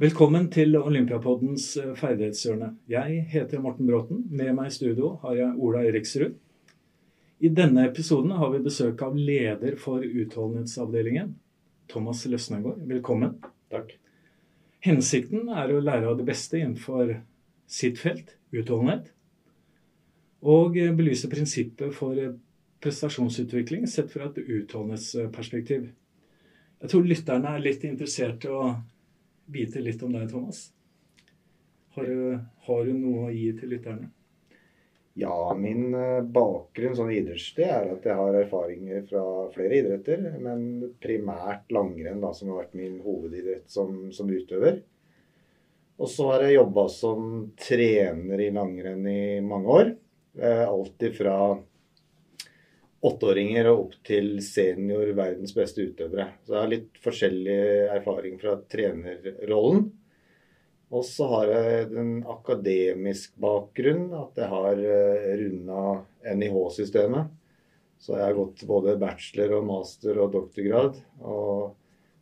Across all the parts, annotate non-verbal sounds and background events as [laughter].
Velkommen til Olympiapoddens eh, ferdighetshjørne. Jeg heter Morten Bråten. Med meg i studio har jeg Ola Eriksrud. I denne episoden har vi besøk av leder for utholdenhetsavdelingen, Thomas Løsnegård. Velkommen. Takk. Hensikten er å lære av det beste innenfor sitt felt, utholdenhet, og eh, belyse prinsippet for eh, prestasjonsutvikling sett fra et utholdenhetsperspektiv. Jeg tror lytterne er litt interessert i å vite litt om deg, Thomas. Har du, har du noe å gi til lytterne? Ja, min eh, bakgrunn sånn idrettslig er at jeg har erfaringer fra flere idretter, men primært langrenn, da, som har vært min hovedidrett som, som utøver. Og så har jeg jobba som trener i langrenn i mange år. Eh, alltid fra åtteåringer og opp til senior verdens beste utøvere. Så jeg har litt forskjellig erfaring fra trenerrollen. Og så har jeg en akademisk bakgrunn, at jeg har eh, runda NIH-systemet. Så jeg har gått både bachelor og master og doktorgrad. Og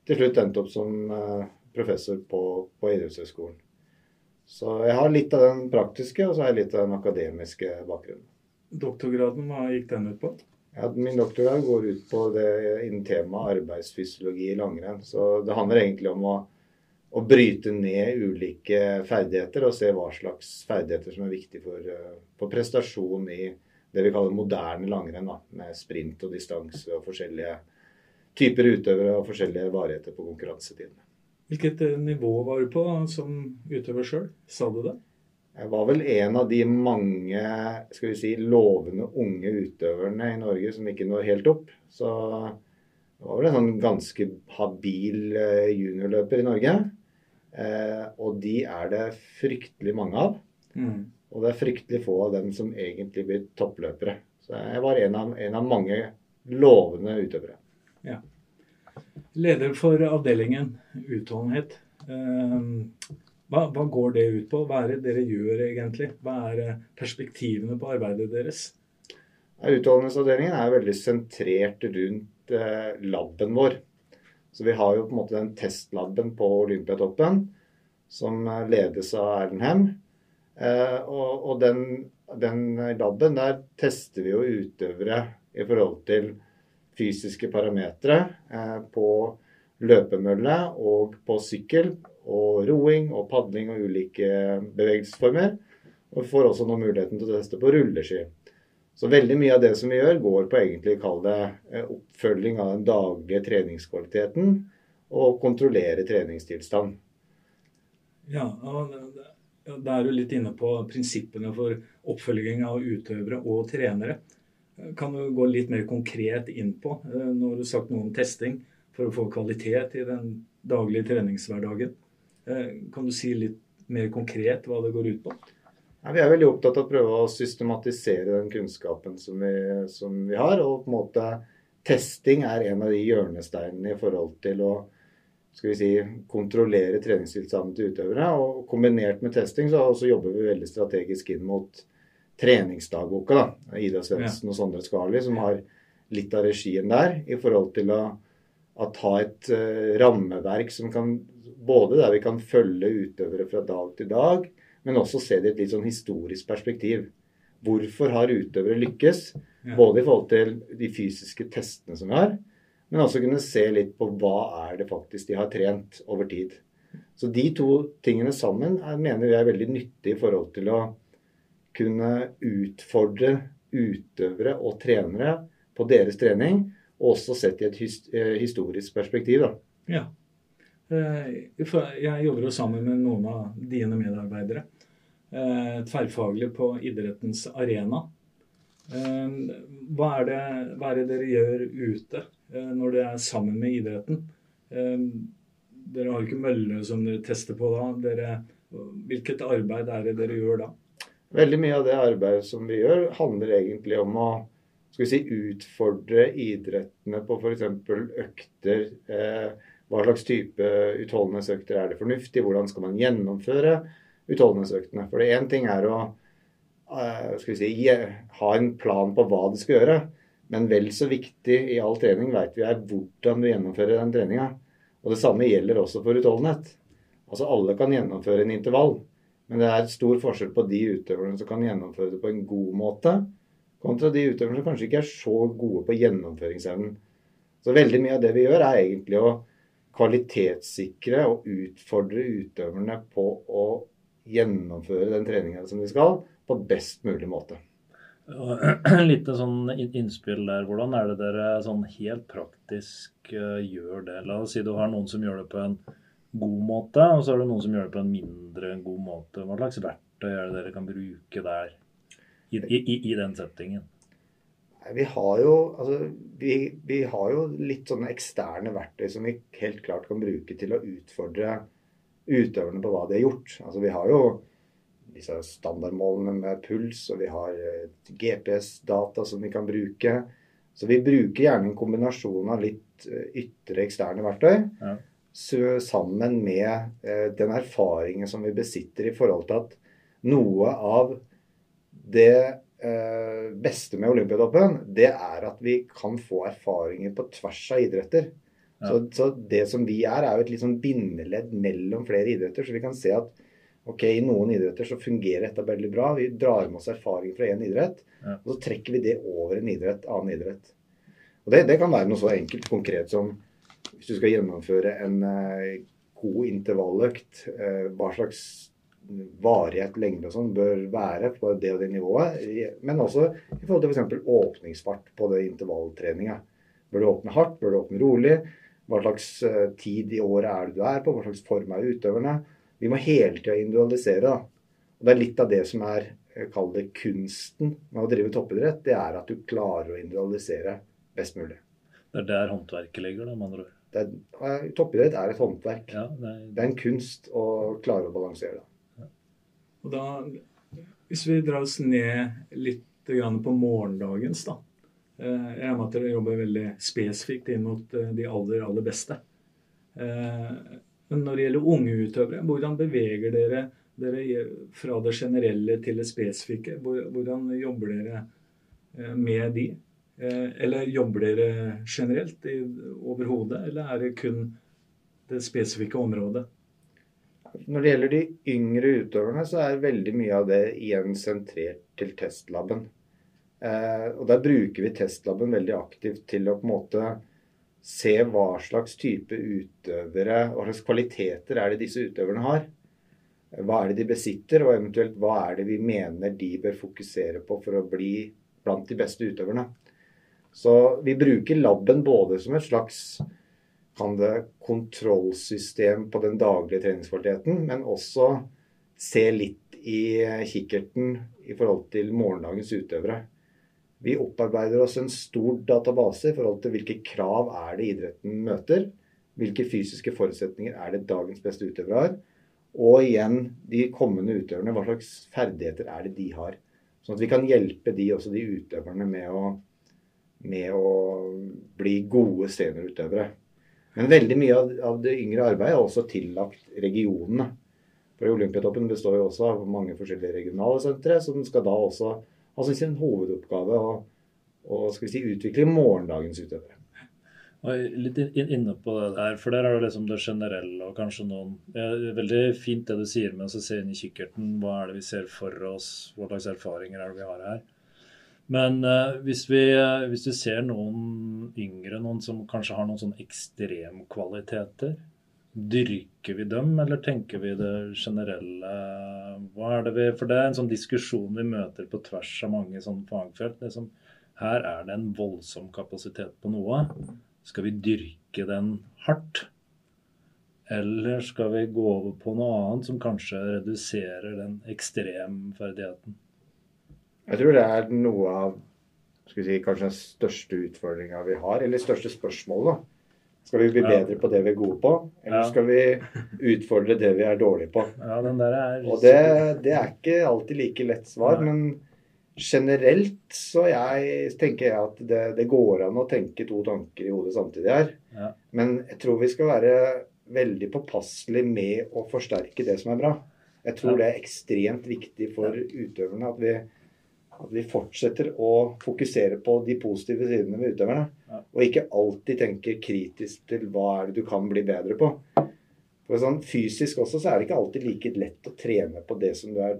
til slutt endte opp som eh, professor på, på idrettshøyskolen. Så jeg har litt av den praktiske, og så har jeg litt av den akademiske bakgrunnen. Doktorgraden, hva gikk den ut på? Ja, min doktorgrad går ut på det innen temaet arbeidsfysiologi i langrenn. Så det handler egentlig om å, å, bryte ned ulike ferdigheter og se hva slags ferdigheter som er viktig for, eh, for prestasjon i det vi kaller moderne langrenn, da, med sprint og distanse og forskjellige typer utøvere og forskjellige varigheter på konkurransetidene. Hvilket eh, nivå var du på som utøver sjøl? Sa du det? Jeg var vel en av de mange skal vi si, lovende unge utøverne i Norge som ikke når helt opp. Så det var vel en sånn ganske habil eh, juniorløper i Norge. Eh, og de er det fryktelig mange av. Mm. Og det er fryktelig få av dem som egentlig blir toppløpere. Så jeg var en av, en av mange lovende utøvere. Ja. Leder for avdelingen utholdenhet. Eh, hva, hva, går det ut på? Hva er det dere gjør egentlig? Hva er eh, perspektivene på arbeidet deres? Utholdenhetsavdelingen er veldig sentrert rundt eh, laben vår. Så vi har jo på en måte den testlaben på Olympiatoppen som eh, ledes av Erlendhem. Eh, og, og den, den laben, der tester vi jo utøvere i forhold til fysiske parametere eh, på løpemølle og på sykkel og roing og padling og ulike bevegelsesformer. Og vi får også nå muligheten til å teste på rulleski. Så veldig mye av det som vi gjør, går på egentlig kall det eh, oppfølging av den daglige treningskvaliteten og kontrollere treningstilstand. Ja, da er du litt inne på prinsippene for oppfølging av utøvere og trenere. Kan du gå litt mer konkret inn på, eh, du har sagt noe om testing, for å få kvalitet i den daglige treningshverdagen? Eh, kan du si litt mer konkret hva det går ut på? Ja, vi er veldig opptatt av å prøve å systematisere den kunnskapen som vi, som vi, har. Og på en måte testing er en av de hjørnesteinene i forhold til å skal vi si, kontrollere treningstilstanden til utøvere. Og kombinert med testing så, så jobber vi veldig strategisk inn mot treningsdagboka. da, Ida Svendsen ja. og Sondre Skarli, som har litt av regien der i forhold til å, å ta et uh, rammeverk som kan både der vi kan følge utøvere fra dag til dag, men også se det i et litt sånn historisk perspektiv. Hvorfor har utøvere lykkes? Både i forhold til de fysiske testene som vi har, men også kunne se litt på hva er det faktisk de har trent over tid. Så de to tingene sammen er, mener vi er veldig nyttig i forhold til å kunne utfordre utøvere og trenere på deres trening, og også sett i et eh, historisk perspektiv. Da. Ja. Eh, jeg jobber jo sammen med noen av dine medarbeidere. Eh, tverrfaglig på idrettens arena. Eh, hva er, det, hva er det dere gjør ute når dere er sammen med idretten? Dere har ikke mølle som dere tester på da. Dere, hvilket arbeid er det dere gjør da? Veldig mye av det arbeidet som vi gjør, handler egentlig om å skal vi si, utfordre idrettene på f.eks. økter. Eh, hva slags type utholdenhetsøkter er det fornuftig? Hvordan skal man gjennomføre utholdenhetsøktene? For det én ting er å vi si, ha en plan på hva du skal gjøre. Men vel så viktig i all trening vet vi er hvordan du gjennomfører den treninga. Og det samme gjelder også for utholdenhet. Altså alle kan gjennomføre en intervall, men det er stor forskjell på de utøverne som kan gjennomføre det på en god måte, kontra de utøverne som kanskje ikke er så gode på gjennomføringsevnen. Så veldig mye av det vi gjør, er egentlig å kvalitetssikre og utfordre utøverne på å gjennomføre den treninga som de skal, på best mulig måte. [clears throat] Litt sånn innspill der. Hvordan er det dere sånn helt praktisk uh, gjør det? La oss si du har noen som gjør det på en god måte, og så har du noen som gjør det på en mindre god måte. Hva slags verktøy er det dere kan bruke der, i, i, i den settingen? Vi har, jo, altså, vi, vi har jo litt sånne eksterne verktøy som vi helt klart kan bruke til å utfordre utøverne på hva de har gjort. Altså, vi har jo disse standardmålene med puls, og vi har eh, GPS-data som vi kan bruke. Så vi bruker gjerne en kombinasjon av litt eh, ytre eksterne verktøy ja. sammen med eh, den erfaringen som vi besitter i forhold til at noe av det beste med Olympiatoppen, det er at vi kan få erfaringer på tvers av idretter. Ja. Så, så, det som vi er, er jo et litt sånn bindeledd mellom flere idretter. Så vi kan se at ok, i noen idretter så fungerer dette veldig bra. Vi drar med oss erfaring fra én idrett, ja. og så trekker vi det over en idrett, annen idrett. Og det, det, kan være noe så enkelt konkret som hvis du skal gjennomføre en uh, god intervalløkt, uh, hva slags varighet, lengde og sånn bør være på det og det nivået. Men også i forhold til f.eks. åpningsfart på det intervalltreninga. Bør du åpne hardt? Bør du åpne rolig? Hva slags eh, tid i året er det du er på? Hva slags form er utøverne? Vi må hele tida individualisere. da. Og Det er litt av det som er eh, kall det kunsten med å drive toppidrett. Det er at du klarer å individualisere best mulig. Det er der håndverket ligger, da, med andre ord? Er, toppidrett er et håndverk. Ja, det, er... det, er... en kunst å klare å balansere det. Og da, Hvis vi drar oss ned litt på morgendagens, da. Eh, jeg regner med at dere jobber veldig spesifikt inn mot eh, de aller, aller beste. Eh, men når det gjelder unge utøvere, hvordan beveger dere dere fra det generelle til det spesifikke? Hvordan jobber dere med de? Eller jobber dere generelt overhodet, eller er det kun det spesifikke området? Når det gjelder de yngre utøverne, så er veldig mye av det igjen sentrert til testlaben. Eh, og Der bruker vi testlaben veldig aktivt til å på en måte se hva slags type utøvere, hva slags kvaliteter er det disse utøverne har. Hva er det de besitter, og eventuelt hva er det vi mener de bør fokusere på for å bli blant de beste utøverne. Så vi bruker laben både som et slags kan det, kontrollsystem på den daglige treningskvaliteten, men også se litt i kikkerten i forhold til morgendagens utøvere. Vi opparbeider oss en stor database i forhold til hvilke krav er det idretten møter. Hvilke fysiske forutsetninger er det dagens beste utøvere har. Og igjen de kommende utøverne, hva slags ferdigheter er det de har. Sånn at vi kan hjelpe de, også de utøverne med å, med å bli gode seniorutøvere. Men veldig mye av, av, det yngre arbeidet er også tillagt regionene. For Olympiatoppen består jo også av mange forskjellige regionale sentre, som skal da også altså sin hovedoppgave å, å si, utvikle morgendagens utøvere. Litt inne på det der, for der er det liksom det generelle og kanskje noen er veldig fint det du sier med å se inn i kikkerten. Hva er det vi ser for oss? Hva slags erfaringer er det vi har her? Men uh, hvis, vi, uh, hvis du ser noen yngre, noen som kanskje har noen sånne ekstremkvaliteter, Dyrker vi dem, eller tenker vi det generelle? Hva er det vi, for det er en sånn diskusjon vi møter på tvers av mange sånne fagfelt. Liksom, her er det en voldsom kapasitet på noe. Skal vi dyrke den hardt? Eller skal vi gå over på noe annet som kanskje reduserer den ekstremferdigheten? Jeg tror det er noe av skal vi si, kanskje den største utfordringa vi har, eller største spørsmålet. Skal vi bli ja. bedre på det vi er gode på, eller ja. skal vi utfordre det vi er dårlige på? Ja, den der er... Og det, det er ikke alltid like lett svar, men generelt så jeg, tenker jeg at det, det, går an å tenke to tanker i hodet samtidig her. Ja. Men jeg tror vi skal være veldig påpasselige med å forsterke det som er bra. Jeg tror det er ekstremt viktig for utøverne at vi at vi fortsetter å fokusere på de positive sidene ved utøverne. Ja. Og ikke alltid tenker kritisk til hva er det du kan bli bedre på. For sånn Fysisk også så er det ikke alltid like lett å trene på det som du er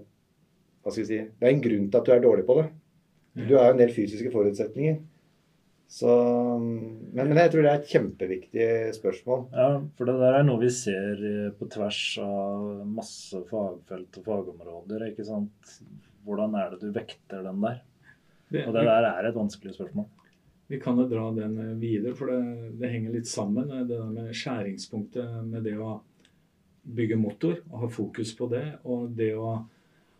hva skal vi si, Det er en grunn til at du er dårlig på det. Du har jo en del fysiske forutsetninger. Så, men, men, jeg tror det er et kjempeviktig spørsmål. Ja, for det der er noe vi ser på tvers av masse fagfelt og fagområder. ikke sant? Hvordan er det du vekter den der? Og det der er et vanskelig spørsmål. Vi kan jo dra den videre, for det, det henger litt sammen. Det der med skjæringspunktet med det å bygge motor og ha fokus på det, og det å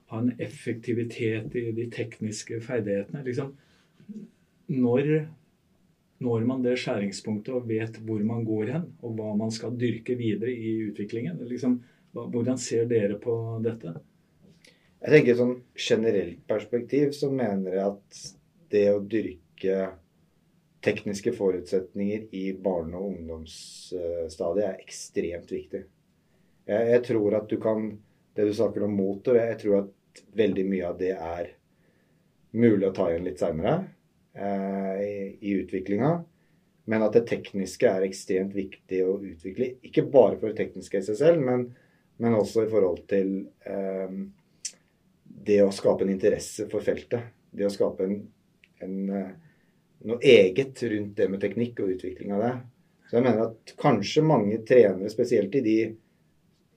ha en effektivitet i de tekniske ferdighetene. Liksom, når når man det skjæringspunktet og vet hvor man går hen, og hva man skal dyrke videre i utviklingen? Liksom, hvordan ser dere på dette? Jeg tenker sånn generelt perspektiv så mener jeg at det å dyrke tekniske forutsetninger i barne- og ungdomsstadiet er ekstremt viktig. Jeg, jeg, tror at du kan Det du snakker om motor, jeg tror at veldig mye av det er mulig å ta igjen litt seinere eh, i, i utviklinga. Men at det tekniske er ekstremt viktig å utvikle. Ikke bare for det tekniske i seg selv, men, men også i forhold til eh, det å skape en interesse for feltet. Det å skape en, en, eh, noe eget rundt det med teknikk og utvikling av det. Så jeg mener at kanskje mange trenere, spesielt i de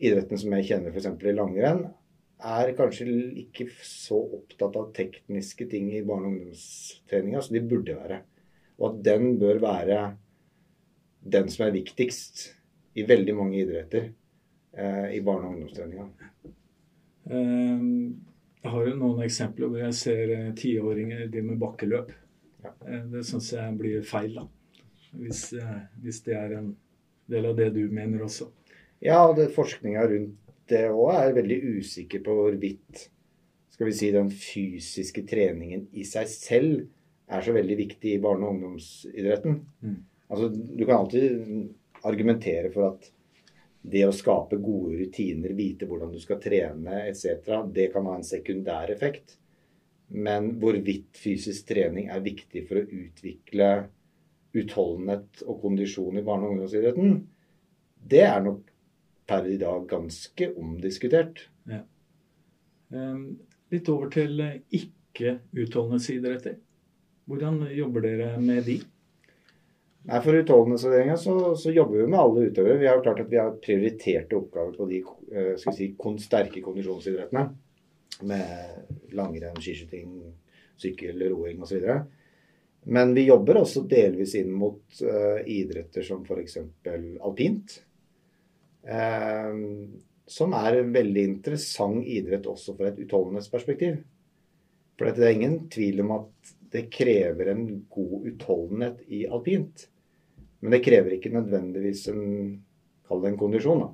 idrettene som jeg kjenner f.eks. i langrenn, er kanskje ikke så opptatt av tekniske ting i barne- og ungdomstreninga som de burde være. Og at den bør være den som er viktigst i veldig mange idretter eh, i barne- og ungdomstreninga. Um jeg har jo noen eksempler hvor jeg ser eh, tiåringer drive med bakkeløp. Ja. Eh, det syns jeg blir feil, da. Hvis, eh, hvis, det er en del av det du mener også. Ja, og forskninga rundt det òg er veldig usikker på hvorvidt skal vi si, den fysiske treningen i seg selv er så veldig viktig i barne- og ungdomsidretten. Mm. Altså, du kan alltid argumentere for at det å skape gode rutiner, vite hvordan du skal trene etc., det kan ha en sekundær effekt. Men hvorvidt fysisk trening er viktig for å utvikle utholdenhet og kondisjon i barne- og ungdomsidretten, det er nok per i dag ganske omdiskutert. Ja. Um, litt over til ikke-utholdenhetsidretter. Hvordan jobber dere med de? Nei, For utholdenhetsavdelinga så, så, jobber vi med alle utøvere. Vi har jo klart at vi har prioriterte oppgaver på de uh, skal si, sterke kondisjonsidrettene. Med langrenn, skiskyting, sykkel, roing osv. Men vi jobber også delvis inn mot uh, idretter som f.eks. alpint. Uh, som er en veldig interessant idrett også fra et utholdenhetsperspektiv. For det er ingen tvil om at det krever en god utholdenhet i alpint. Men det krever ikke nødvendigvis en Kall det en kondisjon, da.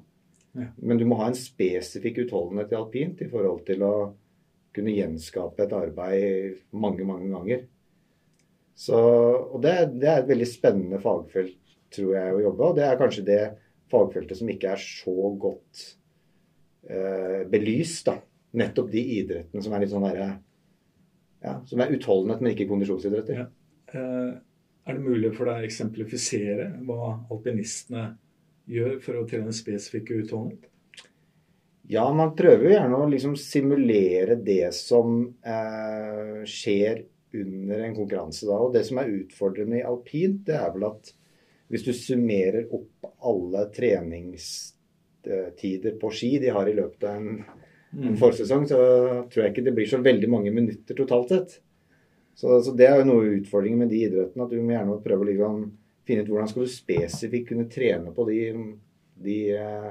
Ja. Men du må ha en spesifikk utholdenhet i alpint i forhold til å kunne gjenskape et arbeid mange, mange ganger. Så, og det, det, er et veldig spennende fagfelt, tror jeg, å jobbe. Og det er kanskje det fagfeltet som ikke er så godt eh, belyst. da. Nettopp de idrettene som er litt sånn derre ja, Som er utholdenhet, men ikke kondisjonsidretter. Ja. Uh, er det mulig for deg å eksemplifisere hva alpinistene gjør for å trene spesifikke utholdenhet? Ja, man prøver jo gjerne å liksom simulere det som eh, skjer under en konkurranse. da, og Det som er utfordrende i alpint, det er vel at hvis du summerer opp alle treningstider på ski de har i løpet av en, en mm. forsesong, så tror jeg ikke det blir så veldig mange minutter totalt sett. Så, så, det er jo noe av utfordringen med de idrettene. At du må gjerne prøve å liksom finne ut hvordan skal du spesifikt kunne trene på de, de eh,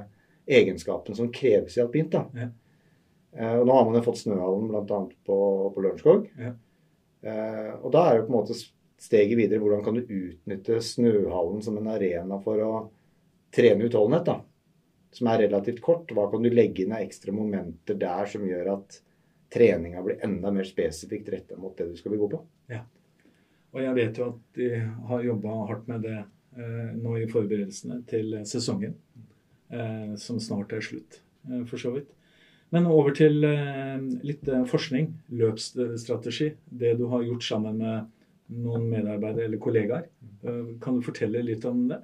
egenskapene som kreves i alpint. da. Ja. Eh, og Nå har man jo fått Snøhallen bl.a. på, på Lørenskog. Ja. Eh, og da er det på en måte steget videre hvordan kan du utnytte Snøhallen som en arena for å trene utholdenhet. da, Som er relativt kort. Hva kan du legge inn av ekstra momenter der som gjør at treninga blir enda mer spesifikt retta mot det du skal bli god på. Ja. Og jeg vet jo at de har jobba hardt med det eh, nå i forberedelsene til sesongen, eh, som snart er slutt, eh, for så vidt. Men over til eh, litt eh, forskning, løpsstrategi. Det du har gjort sammen med noen medarbeidere eller kollegaer. Eh, kan du fortelle litt om det?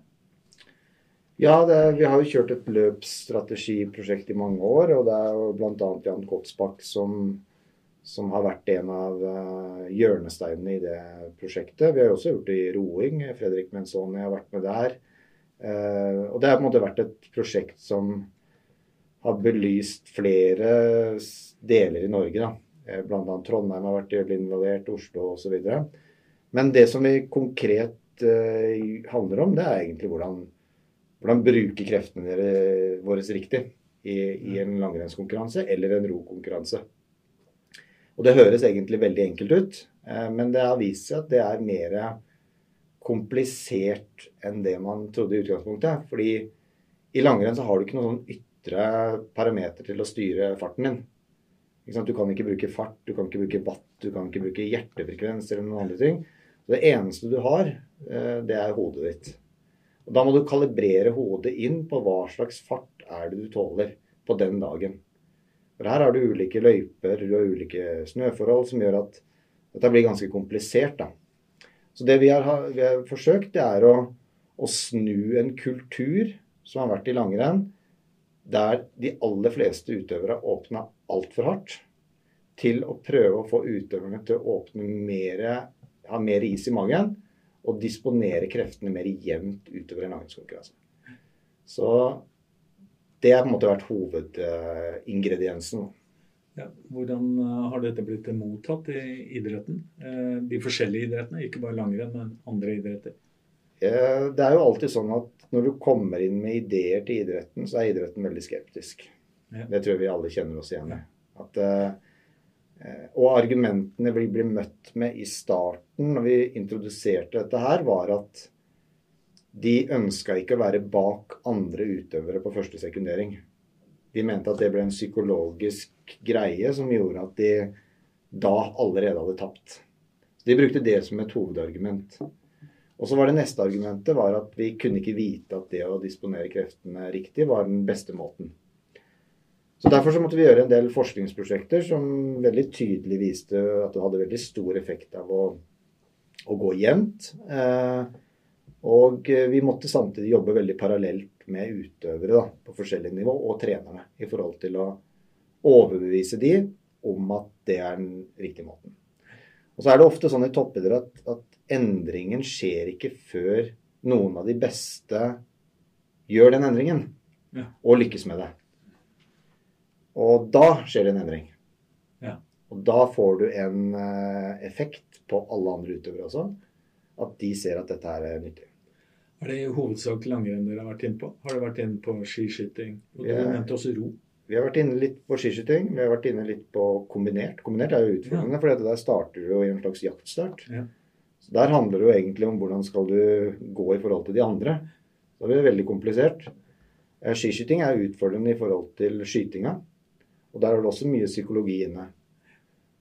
Ja, det, vi har jo kjørt et løpsstrategiprosjekt i mange år. Og det er jo bl.a. Jan Kotsbakk som, som, har vært en av uh, hjørnesteinene i det prosjektet. Vi har jo også gjort det i roing. Fredrik Menzoni har vært med der. Uh, og det har på en måte vært et prosjekt som har belyst flere deler i Norge. da. Eh, Bl.a. Trondheim har vært involvert, Oslo osv. Men det som vi konkret handler om, det er egentlig hvordan, hvordan bruke kreftene våre riktig i, i en langrennskonkurranse eller en rokonkurranse. Og Det høres egentlig veldig enkelt ut, uh, men det har vist seg at det er mer komplisert enn det man trodde i utgangspunktet. Fordi i langrenn så har du ikke noen sånn ytre parameter til å styre farten din. Du kan ikke bruke fart, du kan ikke bruke watt, du kan ikke bruke hjertefrekvens eller noen andre ting. Det eneste du har, eh, det er hodet ditt. Og Da må du kalibrere hodet inn på hva slags fart er det du tåler på den dagen. For Her har du ulike løyper og ulike snøforhold som gjør at dette blir ganske komplisert. da. Så Det vi har, vi har forsøkt, det er å, å snu en kultur som har vært i langrenn, der de aller fleste utøvere åpna altfor hardt, til å prøve å få utøverne til å åpne mer, ha mer is i magen og disponere kreftene mer jevnt utover en langrennskonkurranse. Så det har på en måte vært hovedingrediensen. Ja, hvordan eh, har dette blitt mottatt i idretten? Eh, de forskjellige idrettene, ikke bare langrenn, men andre idretter? Eh, det er jo alltid sånn at når du kommer inn med ideer til idretten, så er idretten veldig skeptisk. Ja. Det tror jeg vi alle kjenner oss igjen i. At, og argumentene vi ble møtt med i starten når vi introduserte dette her, var at de ønska ikke å være bak andre utøvere på første sekundering. De mente at det ble en psykologisk greie som gjorde at de da allerede hadde tapt. De brukte det som et hovedargument. Og så var det neste argumentet var at vi kunne ikke vite at det å disponere kreftene riktig var den beste måten. Så Derfor så måtte vi gjøre en del forskningsprosjekter som veldig tydelig viste at det hadde veldig stor effekt av å, å gå jevnt. Eh, og vi måtte samtidig jobbe veldig parallelt med utøvere da, på forskjellig nivå, og trenerne, i forhold til å overbevise de om at det er den riktige måten. Og så er det ofte sånn i toppidrett at, at endringen skjer ikke før noen av de beste gjør den endringen ja. og lykkes med det. Og da skjer det en endring. Ja. Og da får du en uh, effekt på alle andre utøvere også. At de ser at dette her er nyttig. Er det i hovedsak langrenn dere har vært inne på? Har dere vært inne på skiskyting? Og du nevnte også ro. Vi har vært inne litt på skiskyting. Vi har vært inne litt på kombinert. Kombinert er jo utfordrende, ja. for der starter du jo i en slags jaktstart. Ja. Så Der handler det jo egentlig om hvordan skal du gå i forhold til de andre. Da blir det veldig komplisert. Eh, skiskyting er utfordrende i forhold til skytinga. Og der er det også mye psykologi inne.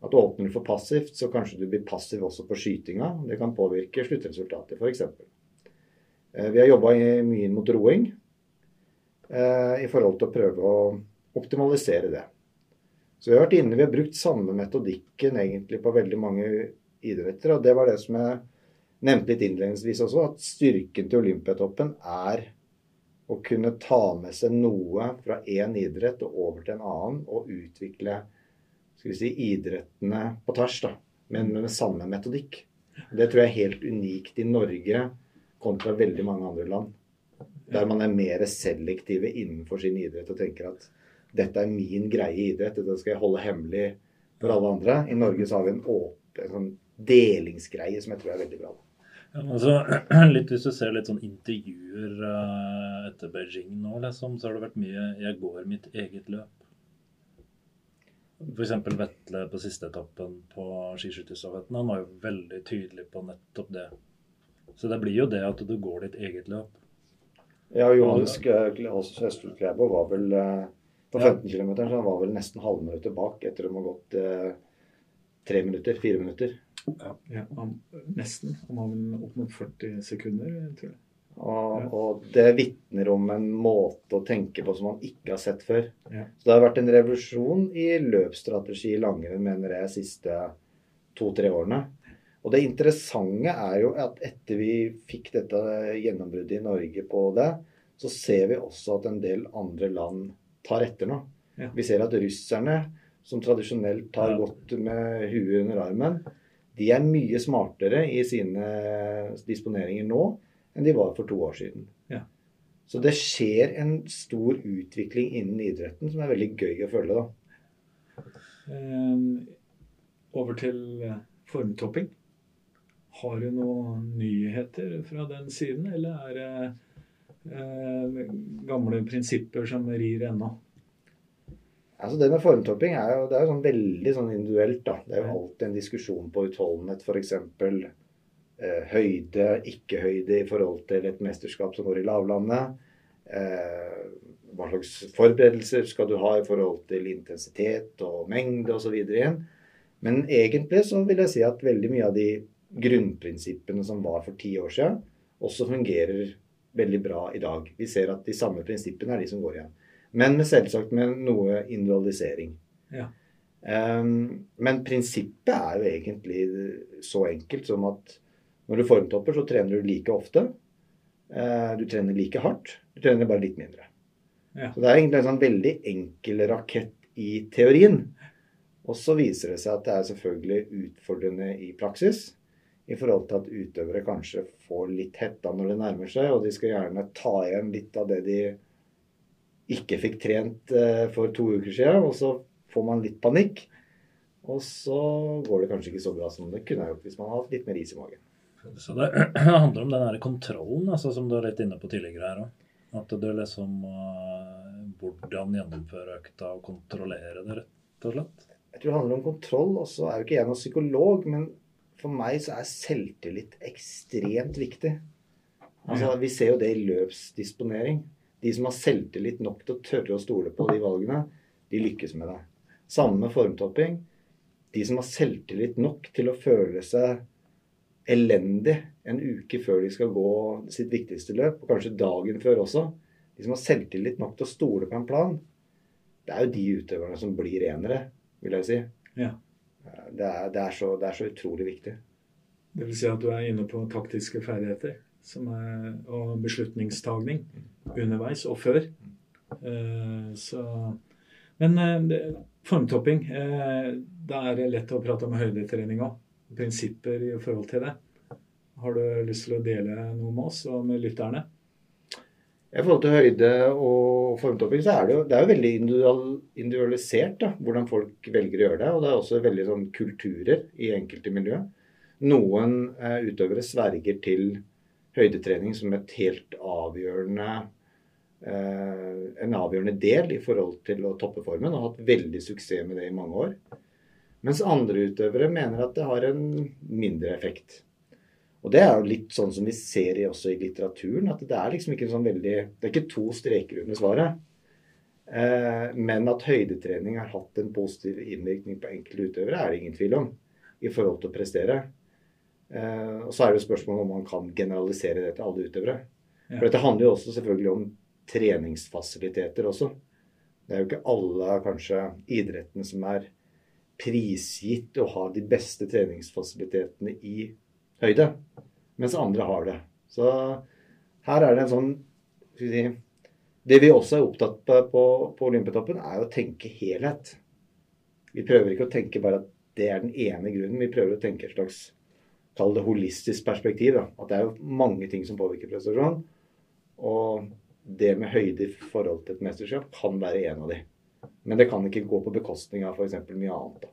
At du åpner for passivt, så kanskje du blir passiv også på skytinga. Det kan påvirke sluttresultatet, f.eks. Eh, vi har jobba mye inn mot roing eh, i forhold til å prøve å optimalisere det. Så vi har vært inne, vi har brukt samme metodikken egentlig på veldig mange idretter. Og det var det som jeg nevnte litt innledningsvis også, at styrken til Olympiatoppen er å kunne ta med seg noe fra én idrett og over til en annen, og utvikle si, idrettene på tvers, da, men med samme metodikk. Det tror jeg er helt unikt i Norge kontra veldig mange andre land. Der man er mer selektive innenfor sin idrett og tenker at dette er min greie idrett, dette skal jeg holde hemmelig for alle andre. I Norge så har vi en åpen sånn delingsgreie som jeg tror er veldig bra. Ja, altså, [clears throat] litt Hvis du ser litt sånn intervjuer uh, etter Beijing nå, liksom, så har det vært mye 'jeg går mitt eget løp'. F.eks. Vetle på siste etappen på skiskytterstafetten. Han var jo veldig tydelig på nettopp det. Så det blir jo det at du går ditt eget løp. Ja, Johannes Østlund Klæbo var vel uh, på 15 ja. km, så han var vel nesten halvminuttet bak etter å ha gått uh, tre minutter, fire minutter. Ja, ja han, nesten. Han var vel opp mot 40 sekunder, tror jeg. Og, og det vitner om en måte å tenke på som man ikke har sett før. Ja. Så det har vært en revolusjon i løpsstrategi i langrenn, mener jeg, de siste to-tre årene. Og det interessante er jo at etter vi fikk dette gjennombruddet i Norge på det, så ser vi også at en del andre land tar etter nå. Ja. Vi ser at russerne, som tradisjonelt har Ja. gått med huet under armen, de er mye smartere i sine disponeringer nå enn de var for to år siden. Ja. Så det skjer en stor utvikling innen idretten som er veldig gøy å følge. da. Um, over til eh, formtopping. Har du noen nyheter fra den siden, eller er det uh, gamle prinsipper som rir ennå? Altså Det med formtopping er jo, det er jo sånn veldig sånn individuelt. da. Det er jo alltid en diskusjon på utholdenhet, f.eks. Eh, høyde, ikke-høyde i forhold til et mesterskap som går i lavlandet. Eh, hva slags forberedelser skal du ha i forhold til intensitet og mengde osv. igjen. Men egentlig så vil jeg si at veldig mye av de grunnprinsippene som var for ti år siden, også fungerer veldig bra i dag. Vi ser at de samme prinsippene er de som går igjen. Men med selvsagt med noe individualisering. Ja. Um, men prinsippet er jo egentlig så enkelt som at når du formtopper, så trener du like ofte. Eh, du trener like hardt. Du trener bare litt mindre. Ja. Så det er egentlig en sånn veldig enkel rakett i teorien. Og så viser det seg at det er selvfølgelig utfordrende i praksis. I forhold til at utøvere kanskje får litt hetta når det nærmer seg, og de skal gjerne ta igjen litt av det de ikke fikk trent eh, for to uker siden. Og så får man litt panikk. Og så går det kanskje ikke så bra som det kunne ha gjort hvis man hadde hatt litt mer is i magen. Så det [clears throat] handler om den kontrollen, altså, som du er litt inne på tidligere her òg. At du liksom uh, Hvordan gjennomføre økta og kontrollere det, rett og slett. Jeg tror det handler om kontroll. Og så er jo ikke jeg noen psykolog, men for meg så er selvtillit ekstremt viktig. Altså, Vi ser jo det i løpsdisponering. De som har selvtillit nok til å tørre å stole på de valgene, de lykkes med det. Samme med formtopping. De som har selvtillit nok til å føle seg elendig en uke før de skal gå sitt viktigste løp, og kanskje dagen før også. De som har selvtillit nok til å stole på en plan, det er jo de utøverne som blir enere, vil jeg si. Ja. Det er, det er, så, det er så utrolig viktig. Det vil si at du er inne på taktiske ferdigheter som er, og beslutningstagning underveis og før. Eh, så, men eh, formtopping eh, Da er det lett å prate om høydetrening òg. Prinsipper i forhold til det. Har du lyst til å dele noe med oss og med lytterne? I forhold til høyde og formtopping så er det jo, det er jo veldig individualisert da, hvordan folk velger å gjøre det. Og det er også veldig sånn kulturer i enkelte miljø. Noen eh, utøvere sverger til høydetrening som et helt avgjørende eh, en avgjørende del i forhold til å toppe formen, og har hatt veldig suksess med det i mange år. Mens andre utøvere mener at det har en mindre effekt. Og det er jo litt sånn som vi ser i, også i litteraturen, at det er liksom ikke sånn veldig Det er ikke to streker under svaret. Eh, men at høydetrening har hatt en positiv innvirkning på enkelte utøvere, er det ingen tvil om. I forhold til å prestere. Eh, og så er det jo spørsmålet om man kan generalisere det til alle utøvere. Ja. For dette handler jo også selvfølgelig om treningsfasiliteter også. Det er jo ikke alle kanskje idrettene som er prisgitt å ha de beste treningsfasilitetene i høyde, mens andre har det. Så her er det en sånn skal vi si, Det vi også er opptatt på på, på Olympiatoppen, er å tenke helhet. Vi prøver ikke å tenke bare at det er den ene grunnen. Vi prøver å tenke et slags Kall det holistisk perspektiv. Da. At det er jo mange ting som påvirker prestasjon. Og det med høyde i forhold til et mesterskap kan være en av de. Men det kan ikke gå på bekostning av f.eks. mye annet. Da.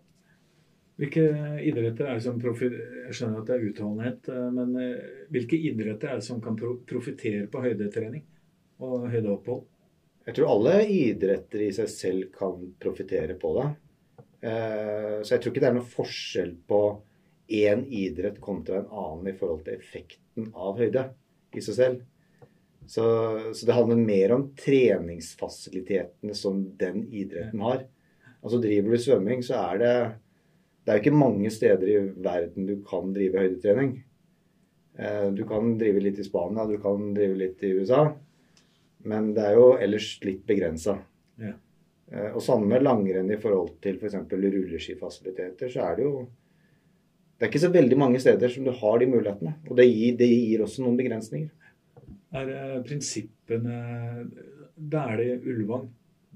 Hvilke idretter er det som Jeg skjønner at det er utholdenhet, eh, men eh, hvilke idretter er det som kan profitere på høydetrening og høydeopphold? Jeg tror alle idretter i seg selv kan profitere på det. Eh, Så jeg tror ikke det er noen forskjell på én idrett kontra en annen i forhold til effekten av høyde i seg selv. Så, så det handler mer om treningsfasilitetene som den idretten har. Altså Driver du svømming, så er det Det er ikke mange steder i verden du kan drive høydetrening. Eh, Du kan drive litt i Spania, du kan drive litt i USA. Men det er jo ellers litt begrensa. Ja. Eh, Og samme langrenn i forhold til f.eks. rulleskifasiliteter, så er det jo Det er ikke så veldig mange steder som du har de mulighetene. Og det gir, det gir også noen begrensninger. Er det prinsippene Da er det Ullevål.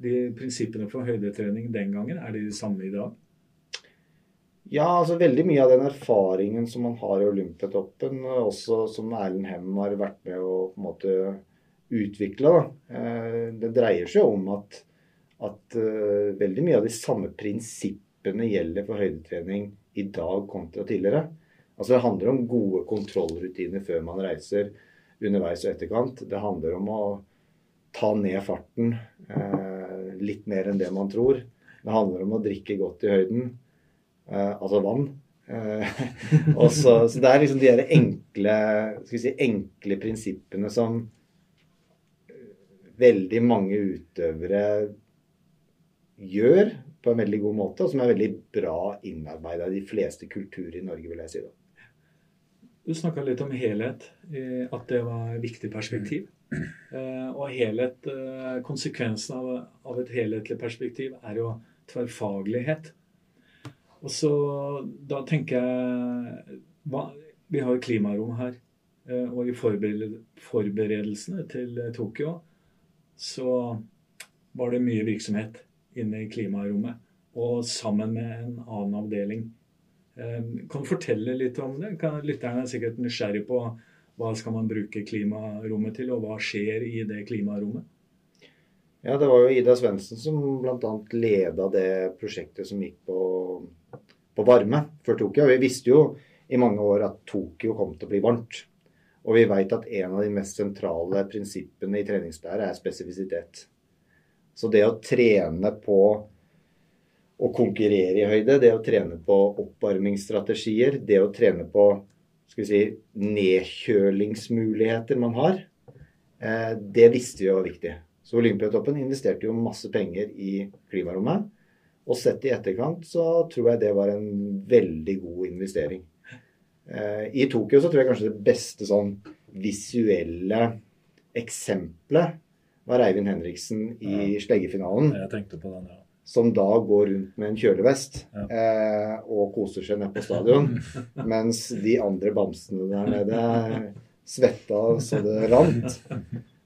De prinsippene for høydetrening den gangen, er de de samme i dag? Ja, altså veldig mye av den erfaringen som man har i Olympiatoppen, også som Erlend Hem har vært med å på en måte utvikle, da. Eh, det dreier seg om at, at uh, veldig mye av de samme prinsippene gjelder for høydetrening i dag kontra tidligere. Altså Det handler om gode kontrollrutiner før man reiser, underveis og etterkant. Det handler om å ta ned farten eh, litt mer enn det man tror. Det handler om å drikke godt i høyden. Eh, altså vann. Eh, [laughs] også, så det er liksom de der enkle, si, enkle prinsippene som veldig mange utøvere gjør på en veldig god måte, og som er veldig bra innarbeida i de fleste kulturer i Norge, vil jeg si. da. Du snakka litt om helhet, at det var et viktig perspektiv. Eh, og helhet, konsekvensen av, av et helhetlig perspektiv er jo tverrfaglighet. Og så da tenker jeg hva, Vi har jo klimarom her. Eh, og i forberedelsene til Tokyo så var det mye virksomhet inne i klimarommet. Og sammen med en annen avdeling. Eh, kan du fortelle litt om det? Lytterne er sikkert nysgjerrig på hva skal man bruke klimarommet til, og hva skjer i det klimarommet? Ja, det var jo Ida Svendsen som bl.a. leda det prosjektet som gikk på på varme før Tokyo. Vi visste jo i mange år at Tokyo kom til å bli varmt. Og vi veit at en av de mest sentrale prinsippene i treningslære er spesifisitet. Så det å trene på å konkurrere i høyde, det å trene på oppvarmingsstrategier, det å trene på skal vi si, nedkjølingsmuligheter man har, eh, det visste vi var viktig. Så Olympiatoppen investerte jo masse penger i klimarommet. Og sett i etterkant så tror jeg det var en veldig god investering. Eh, I Tokyo så tror jeg kanskje det beste sånn visuelle eksempelet var Eivind Henriksen i sleggefinalen. Jeg tenkte på den, ja. Som da går rundt med en kjølevest ja. eh, og koser seg nede på stadion. [laughs] mens de andre bamsene der nede svetta så det rant.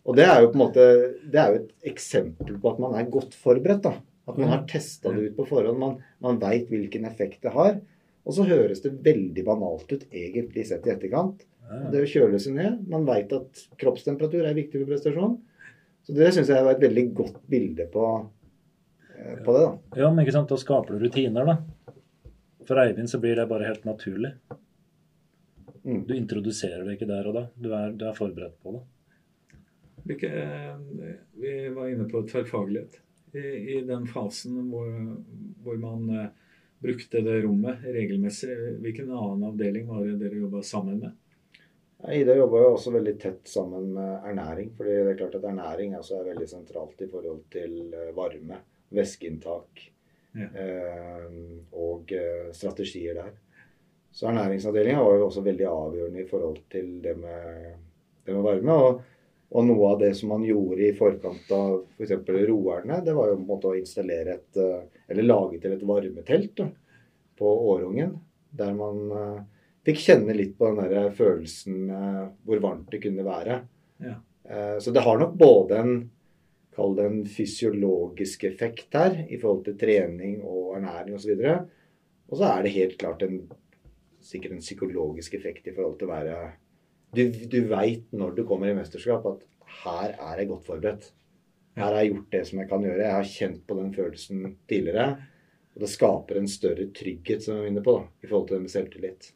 Og det er jo på en måte det er jo et eksempel på at man er godt forberedt. da. At man har testa det ut på forhånd. Man, man veit hvilken effekt det har. Og så høres det veldig banalt ut egentlig sett i etterkant. Det å kjøle seg ned. Man veit at kroppstemperatur er viktig for prestasjon. Så det syns jeg var et veldig godt bilde på, på det. da. Ja, men ikke sant, Da skaper du rutiner, da. For Eivind så blir det bare helt naturlig. Mm. Du introduserer det ikke der og da. Du er, du er forberedt på det. Hvilke, vi var inne på tverrfaglighet i, i den fasen hvor, hvor man uh, brukte det rommet regelmessig. Hvilken annen avdeling var det dere jobba sammen med? Ida jobba jo også veldig tett sammen med ernæring. fordi det er klart at ernæring er veldig sentralt i forhold til eh, varme, væskeinntak ja. eh, og eh, strategier der. Så ernæringsavdelinga var jo også veldig avgjørende i forhold til det med, det med varme. og og noe av det som man gjorde i forkant av f.eks. For roerne, det var jo på en måte å installere et eh, Eller lage til et varmetelt da, på Årungen. Der man uh, fikk kjenne litt på den der følelsen uh, hvor varmt det kunne være. Ja. Uh, så det har nok både en Kall det en fysiologisk effekt her i forhold til trening og ernæring osv. Og, så og så er det helt klart en, sikkert en psykologisk effekt i forhold til å være du, du veit når du kommer i mesterskap at her er jeg godt forberedt. Her har jeg gjort det som jeg kan gjøre. Jeg har kjent på den følelsen tidligere. Og det skaper en større trygghet som jeg er inne på, da, i forhold til det med selvtillit.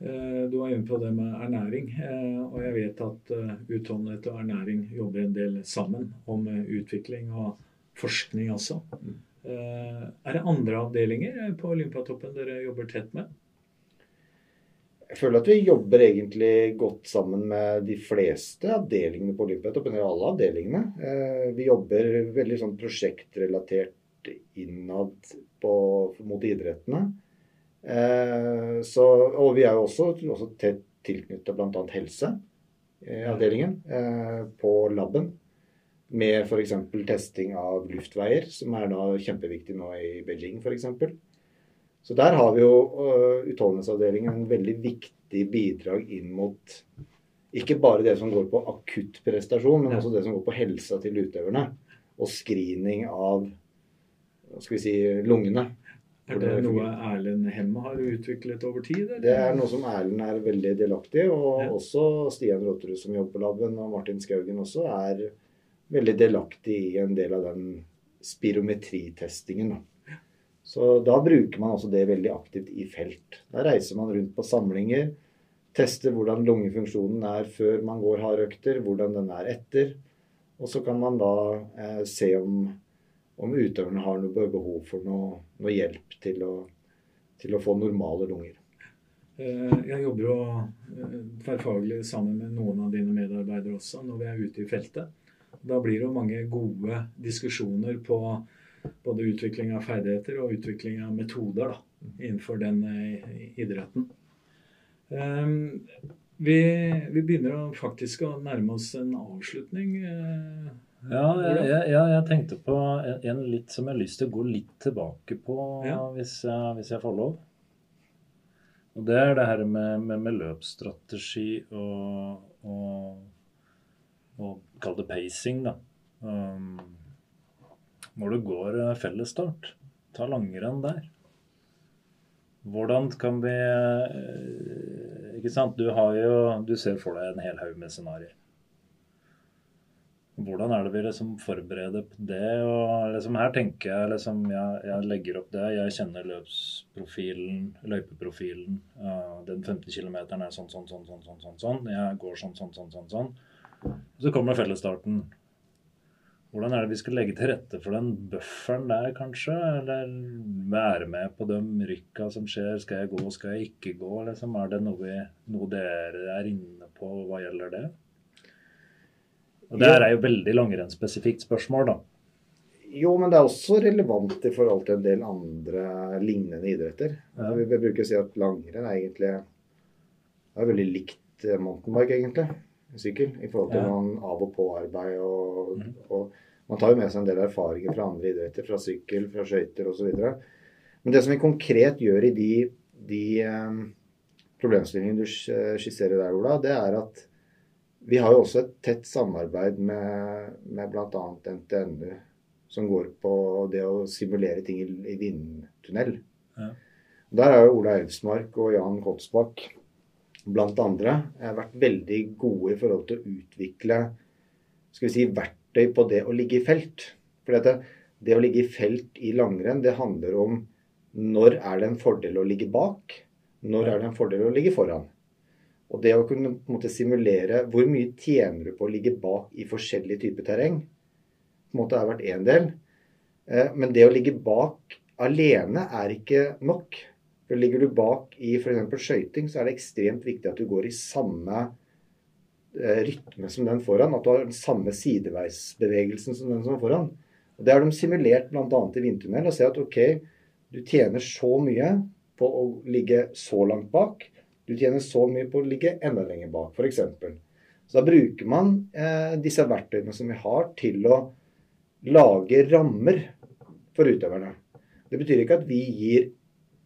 Eh, du var inne på det med ernæring, eh, og jeg vet at eh, utholdenhet og ernæring jobber en del sammen om utvikling og forskning også. Mm. Er det andre avdelinger på Olympiatoppen dere jobber tett med? Jeg føler at vi jobber egentlig godt sammen med de fleste avdelingene på Olympiatoppen. Eller alle avdelingene. Vi jobber veldig sånn prosjektrelatert innad på, mot idrettene. Eh, så, og vi er jo også, også tett tilknyttet bl.a. helseavdelingen eh, på laben. Med f.eks. testing av luftveier, som er da kjempeviktig nå i Beijing f.eks. Så der har vi jo uh, utholdenhetsavdelingen en veldig viktig bidrag inn mot ikke bare det som går på akutt prestasjon, men også det som går på helsa til utøverne. Og screening av skal vi si, lungene. Er det noe Erlend Hemme har utviklet over tid? Eller? Det er noe som Erlend er veldig delaktig i, og Ja. også Stian Rotterud som jobber på laben, og Martin Skaugen også er veldig delaktig i en del av den spirometritestingen. Ja. Så da bruker man også det veldig aktivt i felt. Da reiser man rundt på samlinger, tester hvordan lungefunksjonen er før man går hardøkter, hvordan den er etter. Og så kan man da eh, se om, om utøverne har noe behov for noe, noe hjelp til å, til å få normale lunger. Eh, Jeg jobber jo eh, tverrfaglig sammen med noen av dine medarbeidere også når vi er ute i feltet. Da blir det jo mange gode diskusjoner på både utvikling av ferdigheter og utvikling av metoder da, innenfor den eh, idretten. Eh, Vi, vi begynner faktisk å nærme oss en avslutning. Ja, jeg, jeg, jeg, tenkte på en, en litt som jeg har lyst til å gå litt tilbake på, Ja. hvis, jeg, hvis jeg får lov. Og det er det her med, med, med løpsstrategi og, og, og kall det pacing, da. Um, når du går eh, fellesstart, ta langrenn der. Hvordan kan vi eh, Ikke sant, du har jo Du ser for deg en hel haug med scenarioer. Hvordan er det vi liksom forbereder på det? og liksom Her tenker jeg liksom jeg, jeg legger opp det. Jeg kjenner løpsprofilen, løypeprofilen. den 15 km er sånn, sånn, sånn, sånn, sånn, sånn, sånn. Jeg går sånn, sånn, sånn, sånn. sånn. Så kommer fellesstarten. Hvordan er det vi skal legge til rette for den bufferen der, kanskje? Eller være med på de rykka som skjer? Skal jeg gå, skal jeg ikke gå? Liksom? Er det noe, vi, noe dere er inne på hva gjelder det? Og Det her er jo veldig langrennsspesifikt spørsmål, da. Jo, men det er også relevant i forhold til en del andre lignende idretter. Ja. Vi, bruker å si at langrenn er egentlig er veldig likt mountain bike, egentlig. Sykkel. I forhold til Ja. noen av og på-arbeid. Og, mm. og man tar jo med seg en del erfaringer fra andre idretter. Fra sykkel, fra skøyter osv. Men det som vi konkret gjør i de, de um, problemstillingene du skisserer der, Ola, det er at vi har jo også et tett samarbeid med, med bl.a. NTNU, som går på det å simulere ting i, i vindtunnel. Ja. Der har jo Ola Elvsmark og Jan Kotsbakk blant andre eh, vært veldig gode i forhold til å utvikle skal vi si, verktøy på det å ligge i felt. For det, det å ligge i felt i langrenn, det handler om når er det en fordel å ligge bak, når er det en fordel å ligge foran. Og det å kunne på en måte simulere hvor mye tjener du på å ligge bak i forskjellige typer terreng, på en måte har vært én del. Eh, Men det å ligge bak alene er ikke nok. For Ligger du bak i f.eks. skøyting, så er det ekstremt viktig at du går i samme eh, rytme som den foran. At du har den samme sideveisbevegelsen som den som er foran. Og Det har de simulert bl.a. i vindtunnel og ser at ok, du tjener så mye på å ligge så langt bak. Du tjener så mye på å ligge enda lenger bak, f.eks. Så da bruker man eh, disse verktøyene som vi har, til å lage rammer for utøverne. Det betyr ikke at vi gir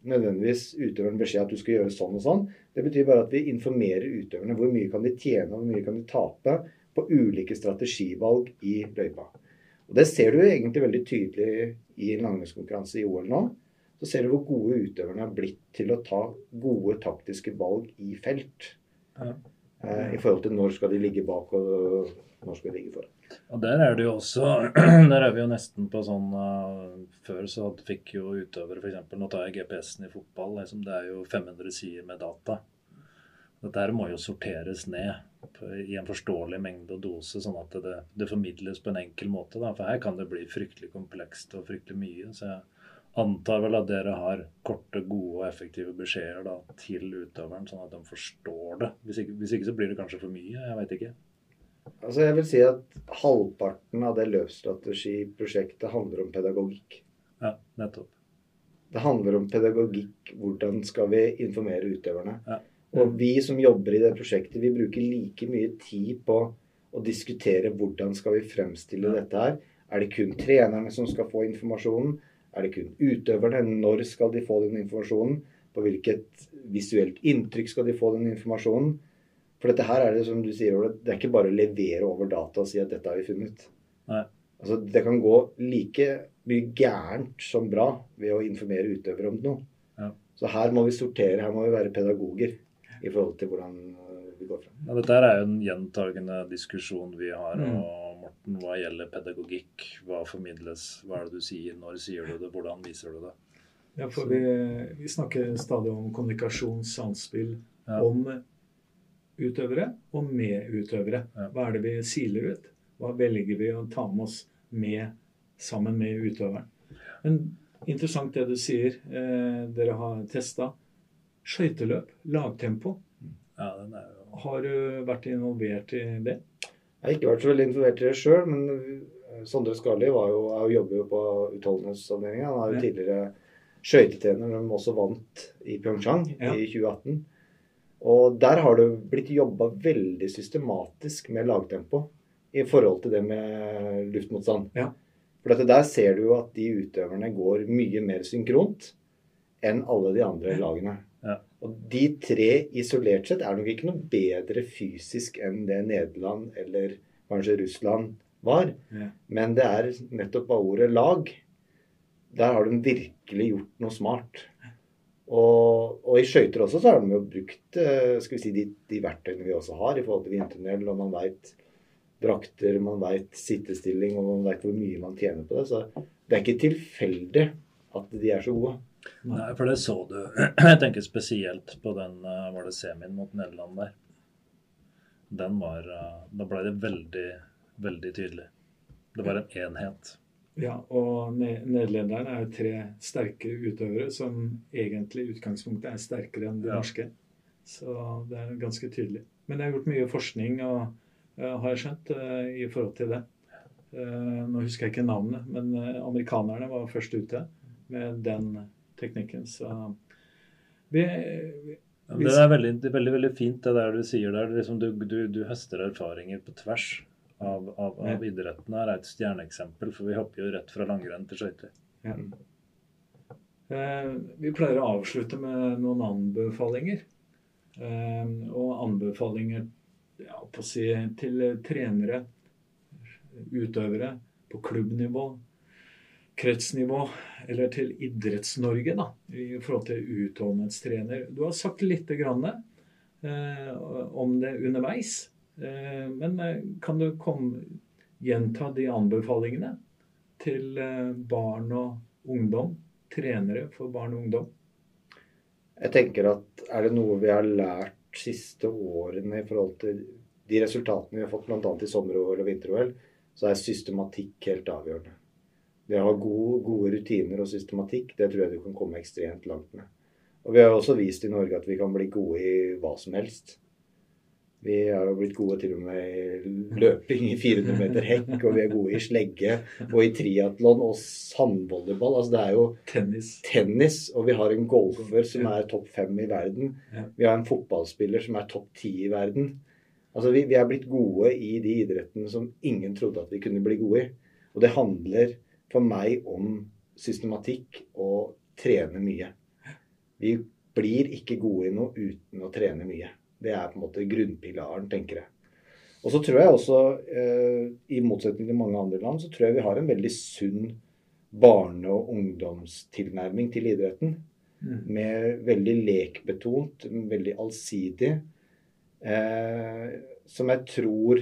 nødvendigvis utøveren beskjed at du skal gjøre sånn og sånn. Det betyr bare at vi informerer utøverne hvor mye kan de tjene og hvor mye kan de tape på ulike strategivalg i løypa. Og Det ser du egentlig veldig tydelig i en langrennskonkurranse i OL nå. Så ser du hvor gode utøverne har blitt til å ta gode taktiske valg i felt. Ja. Eh, I forhold til når skal de ligge bak og når skal de ligge foran. Og der er det jo også [clears throat] Der er vi jo nesten på sånn uh, Før så fikk jo utøvere f.eks. Nå tar jeg GPS-en i fotball. Liksom, det er jo 500 sider med data. Dette her må jo sorteres ned i en forståelig mengde og dose, sånn at det, det formidles på en enkel måte. Da. For her kan det bli fryktelig komplekst og fryktelig mye. Så jeg antar vel at dere har korte, gode og effektive beskjeder da, til utøveren, sånn at de forstår det. Hvis ikke, hvis ikke så blir det kanskje for mye. Jeg veit ikke. Altså jeg vil si at Halvparten av det løpsstrategiprosjektet handler om pedagogikk. Ja, nettopp. Det handler om pedagogikk. Hvordan skal vi informere utøverne? Ja. Og vi som jobber i det prosjektet, vi bruker like mye tid på å diskutere hvordan skal vi fremstille Ja. dette her. Er det kun trenerne som skal få informasjonen? Er det kun utøverne? Når skal de få den informasjonen? På hvilket visuelt inntrykk skal de få den informasjonen? For dette her er det som du sier, det er ikke bare å levere over data og si at dette har vi funnet. Nei. Altså, Det kan gå like mye gærent som bra ved å informere utøvere om noe. Ja. Så her må vi sortere, her må vi være pedagoger i forhold til hvordan øh, vi går fram. Ja, dette er jo en gjentagende diskusjon vi har. Mm. og Morten, Hva gjelder pedagogikk? Hva formidles? Hva er det du sier? Når sier du det? Hvordan viser du det? Ja, for vi, vi snakker stadig om kommunikasjon, samspill, Ja. om utøvere og med utøvere. Hva er det vi siler ut? Hva velger vi å ta med oss med, sammen med utøveren? Men interessant det du sier. Eh, dere har testa skøyteløp, lagtempo. Ja, den jo Har du vært involvert i det? Jeg har ikke vært så veldig involvert i det sjøl, men øh, Sondre Skarli jo, er jobber jo på utholdenhetsavdelinga. Han er jo tidligere skøytetrener men også vant i Pyeongchang Ja. i 2018. Og der har det blitt jobba veldig systematisk med lagtempo i forhold til det med luftmotstand. Ja. For der ser du jo at de utøverne går mye mer synkront enn alle de andre lagene. Og de tre isolert sett er nok ikke noe bedre fysisk enn det Nederland eller kanskje Russland var. Ja. Men det er nettopp av ordet lag. Der har de virkelig gjort noe smart. Og, og i skøyter også så har de jo brukt eh, skal vi si, de, de verktøyene vi også har i forhold til vindtunnel, og man veit drakter, man veit sittestilling, og man veit hvor mye man tjener på det. Så det er ikke tilfeldig at de er så gode. Nei, for det så du. [clears throat] Jeg tenker spesielt på den eh, var det semien mot Nederland der. Den var eh, Da ble det veldig, veldig tydelig. Det var en enhet. Ja, og ne- nederlenderne er jo tre sterke utøvere som egentlig i utgangspunktet er sterkere enn de Ja. norske. Så det er ganske tydelig. Men det har gjort mye forskning, og, uh, har jeg skjønt, uh, i forhold til det. Uh, nå husker jeg ikke navnet, men amerikanerne var først ute med den teknikken. Så vi, vi Det er veldig, veldig, veldig fint det der du sier der. Liksom du, du, du høster erfaringer på tvers av, av, av idretten. Her er et stjerneeksempel, for vi hopper jo rett fra langrenn til skøyter. Ja. Eh, vi pleier å avslutte med noen anbefalinger. Eh, og anbefalinger ja, si, til trenere, utøvere på klubbnivå, kretsnivå, eller til Idretts-Norge da, i forhold til utholdenhetstrener. Du har sagt litt grann, eh, om det underveis. Eh, men eh, kan du komme, gjenta de anbefalingene til eh, barn og ungdom? Trenere for barn og ungdom? Jeg tenker at er det noe vi har lært siste årene i forhold til de resultatene vi har fått bl.a. i sommer-OL og vinter-OL, så er systematikk helt avgjørende. Det å ha gode, gode rutiner og systematikk, det tror jeg du kan komme ekstremt langt med. Og vi har også vist i Norge at vi kan bli gode i hva som helst. Vi har jo blitt gode til og med i løping i 400 meter hekk, og vi er gode i slegge og i triatlon og sandvolleyball. Altså det er jo Tennis. tennis, og vi har en golfer som er topp fem i verden. Vi har en fotballspiller som er topp ti i verden. Altså vi, vi er blitt gode i de idrettene som ingen trodde at vi kunne bli gode i. Og det handler for meg om systematikk og trene mye. Vi blir ikke gode i noe uten å trene mye. Det er på en måte grunnpilaren, tenker jeg. Og så tror jeg også, eh, i motsetning til mange andre land, så tror jeg vi har en veldig sunn barne- og ungdomstilnærming til idretten. Mm. Med veldig lekbetont, veldig allsidig. Eh, som jeg tror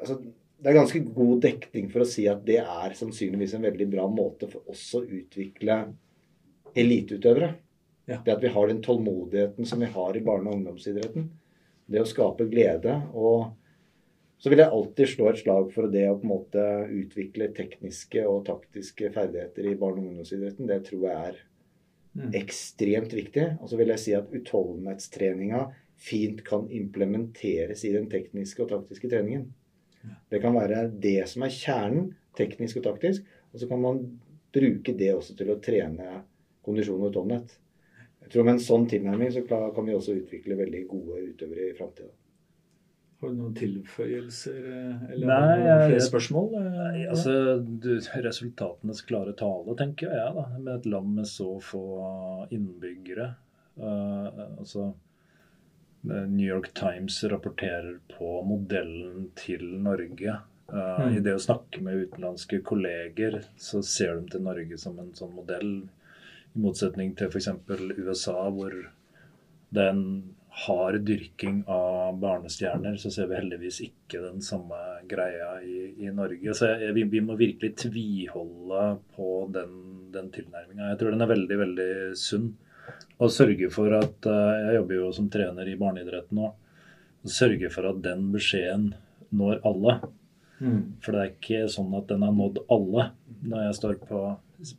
altså, Det er ganske god dekning for å si at det er sannsynligvis en veldig bra måte for oss å utvikle eliteutøvere. Ja. Det at vi har den tålmodigheten som vi har i barne- og ungdomsidretten. Det å skape glede. Og så vil jeg alltid slå et slag for det å på en måte utvikle tekniske og taktiske ferdigheter i barne- og ungdomsidretten. Det tror jeg er Mm. ekstremt viktig. Og så vil jeg si at utholdenhetstreninga fint kan implementeres i den tekniske og taktiske treningen. Det kan være det som er kjernen, teknisk og taktisk. Og så kan man bruke det også til å trene kondisjon og utholdenhet. Jeg tror Med en sånn tilnærming så kan vi også utvikle veldig gode utøvere i framtida. Har du noen tilføyelser eh, eller Nei, noen jeg- flere spørsmål? eh, Nei, altså, du, Resultatenes klare tale, tenker jeg. da, Med et land med så få innbyggere. Uh, altså, New York Times rapporterer på modellen til Norge. Uh, Mm. I det å snakke med utenlandske kolleger, så ser de til Norge som en sånn modell. I motsetning til f.eks. USA, hvor det er en hard dyrking av barnestjerner, så ser vi heldigvis ikke den samme greia i, i Norge. Så jeg, vi, vi må virkelig tviholde på den, den tilnærminga. Jeg tror den er veldig, veldig sunn. Og sørge for at eh, Jeg jobber jo som trener i barneidretten nå. og Sørge for at den beskjeden når alle. Mm. For det er ikke sånn at den har nådd alle når jeg står på,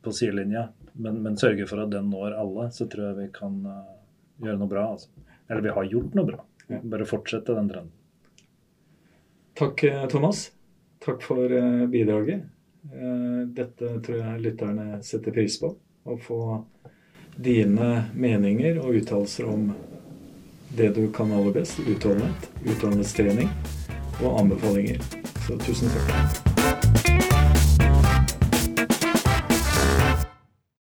på sidelinja. Men, men sørge for at den når alle, så tror jeg vi kan uh, gjøre noe bra. Altså. Eller vi har gjort noe bra. Ja. Bare fortsette den trenden. Takk, eh, Thomas. Takk for uh, bidraget. Uh, Dette tror jeg lytterne setter pris på. Å få dine meninger og uttalelser om det du kan aller best. Utholdenhet, utholdenhetstrening og anbefalinger. Så tusen takk.